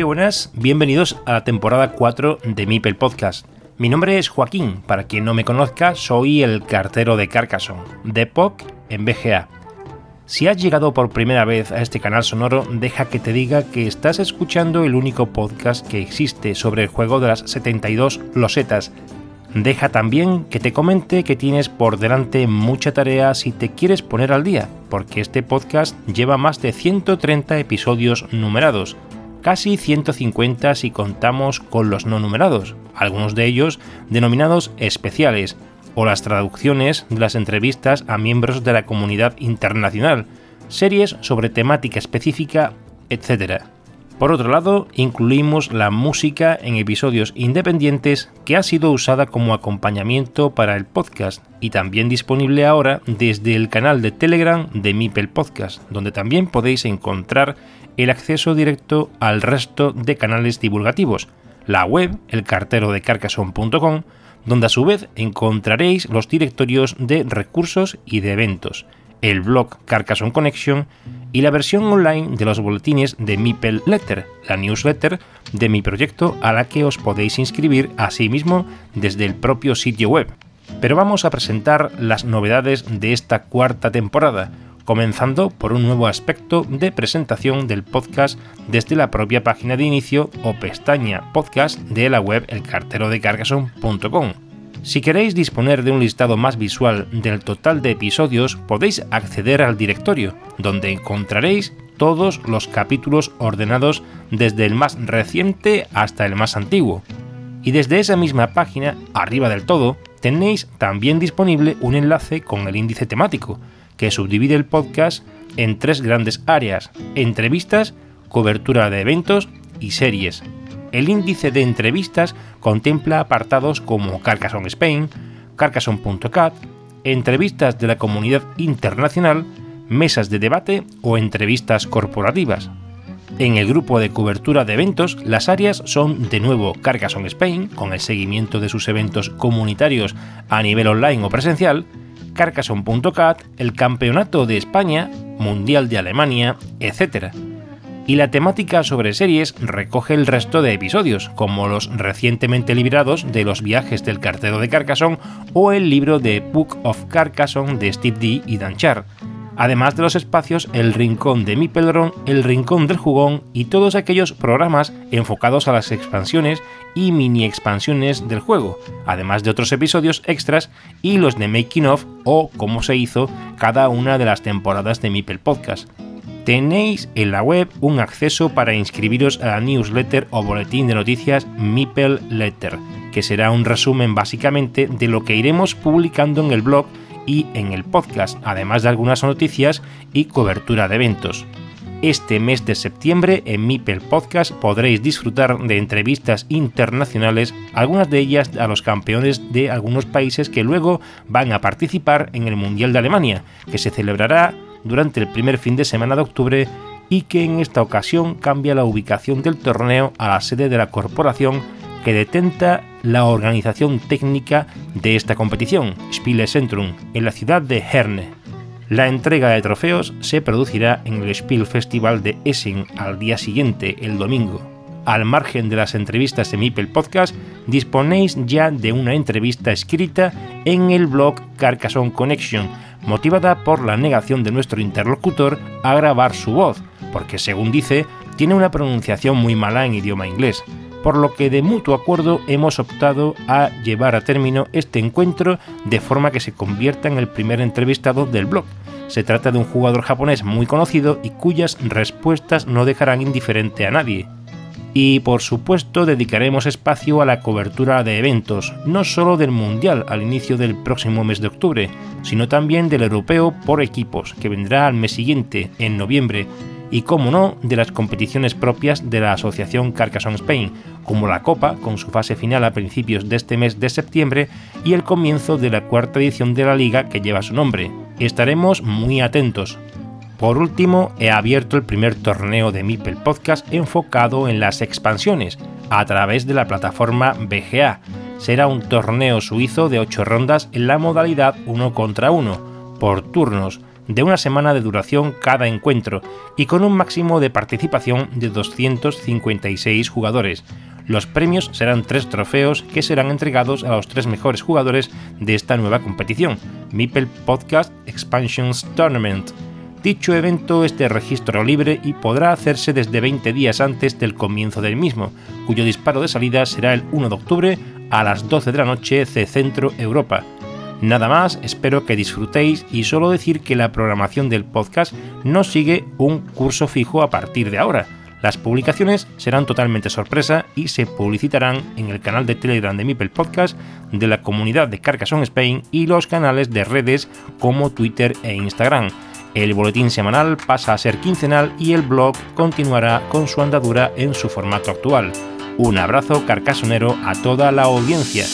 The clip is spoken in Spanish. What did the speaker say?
Muy buenas, bienvenidos a la temporada 4 de Mipel Podcast. Mi nombre es Joaquín, para quien no me conozca, soy el cartero de Carcassonne, de POC en BGA. Si has llegado por primera vez a este canal sonoro, deja que te diga que estás escuchando el único podcast que existe sobre el juego de las 72 losetas. Deja también que te comente que tienes por delante mucha tarea si te quieres poner al día, porque este podcast lleva más de 130 episodios numerados, casi 150 si contamos con los no numerados, algunos de ellos denominados especiales, o las traducciones de las entrevistas a miembros de la comunidad internacional, series sobre temática específica, etc. Por otro lado, incluimos la música en episodios independientes que ha sido usada como acompañamiento para el podcast y también disponible ahora desde el canal de Telegram de Mipel Podcast, donde también podéis encontrar el acceso directo al resto de canales divulgativos, la web, elcarterodecarcason.com, donde a su vez encontraréis los directorios de recursos y de eventos, el blog Carcassonne Connection y la versión online de los boletines de Mipel Letter, la newsletter de mi proyecto a la que os podéis inscribir asimismo desde el propio sitio web. Pero vamos a presentar las novedades de esta cuarta temporada, comenzando por un nuevo aspecto de presentación del podcast desde la propia página de inicio o pestaña podcast de la web elcarterodecarcason.com. Si queréis disponer de un listado más visual del total de episodios, podéis acceder al directorio, donde encontraréis todos los capítulos ordenados desde el más reciente hasta el más antiguo. Y desde esa misma página, arriba del todo, tenéis también disponible un enlace con el índice temático, que subdivide el podcast en tres grandes áreas, entrevistas, cobertura de eventos y series. El índice de entrevistas contempla apartados como Carcassonne Spain, Carcassonne.cat, entrevistas de la comunidad internacional, mesas de debate o entrevistas corporativas. En el grupo de cobertura de eventos, las áreas son de nuevo Carcassonne Spain, con el seguimiento de sus eventos comunitarios a nivel online o presencial, Carcassonne.cat, el Campeonato de España, Mundial de Alemania, etc. Y la temática sobre series recoge el resto de episodios, como los recientemente liberados de los viajes del cartero de Carcassonne o el libro de Book of Carcassonne de Steve D. y Dan Char, además de los espacios El Rincón de Mipelron, El Rincón del Jugón y todos aquellos programas enfocados a las expansiones y mini expansiones del juego, además de otros episodios extras y los de Making of o cómo se hizo cada una de las temporadas de Mipel Podcast. Tenéis en la web un acceso para inscribiros a la newsletter o boletín de noticias Mipel Letter, que será un resumen básicamente de lo que iremos publicando en el blog y en el podcast, además de algunas noticias y cobertura de eventos. Este mes de septiembre en Mipel Podcast podréis disfrutar de entrevistas internacionales, algunas de ellas a los campeones de algunos países que luego van a participar en el Mundial de Alemania, que se celebrará durante el primer fin de semana de octubre y que en esta ocasión cambia la ubicación del torneo a la sede de la corporación que detenta la organización técnica de esta competición, Spiele Centrum, en la ciudad de Herne. La entrega de trofeos se producirá en el Spiel Festival de Essen al día siguiente, el domingo. Al margen de las entrevistas en Mipel Podcast, disponéis ya de una entrevista escrita en el blog Carcassonne Connection, motivada por la negación de nuestro interlocutor a grabar su voz, porque según dice, tiene una pronunciación muy mala en idioma inglés. Por lo que de mutuo acuerdo hemos optado a llevar a término este encuentro de forma que se convierta en el primer entrevistado del blog. Se trata de un jugador japonés muy conocido y cuyas respuestas no dejarán indiferente a nadie. Y por supuesto dedicaremos espacio a la cobertura de eventos, no solo del Mundial al inicio del próximo mes de octubre, sino también del Europeo por equipos, que vendrá al mes siguiente, en noviembre, y como no, de las competiciones propias de la Asociación Carcassonne Spain, como la Copa, con su fase final a principios de este mes de septiembre, y el comienzo de la cuarta edición de la liga que lleva su nombre. Estaremos muy atentos. Por último, he abierto el primer torneo de Mipel Podcast enfocado en las expansiones, a través de la plataforma BGA. Será un torneo suizo de 8 rondas en la modalidad 1 contra 1, por turnos, de una semana de duración cada encuentro y con un máximo de participación de 256 jugadores. Los premios serán tres trofeos que serán entregados a los tres mejores jugadores de esta nueva competición, Mipel Podcast Expansions Tournament. Dicho evento es de registro libre y podrá hacerse desde 20 días antes del comienzo del mismo, cuyo disparo de salida será el 1 de octubre a las 12 de la noche de Centro Europa. Nada más, espero que disfrutéis y solo decir que la programación del podcast no sigue un curso fijo a partir de ahora. Las publicaciones serán totalmente sorpresa y se publicitarán en el canal de Telegram de Mipel Podcast, de la comunidad de Carcassonne Spain y los canales de redes como Twitter e Instagram. El boletín semanal pasa a ser quincenal y el blog continuará con su andadura en su formato actual. Un abrazo carcasonero a toda la audiencia.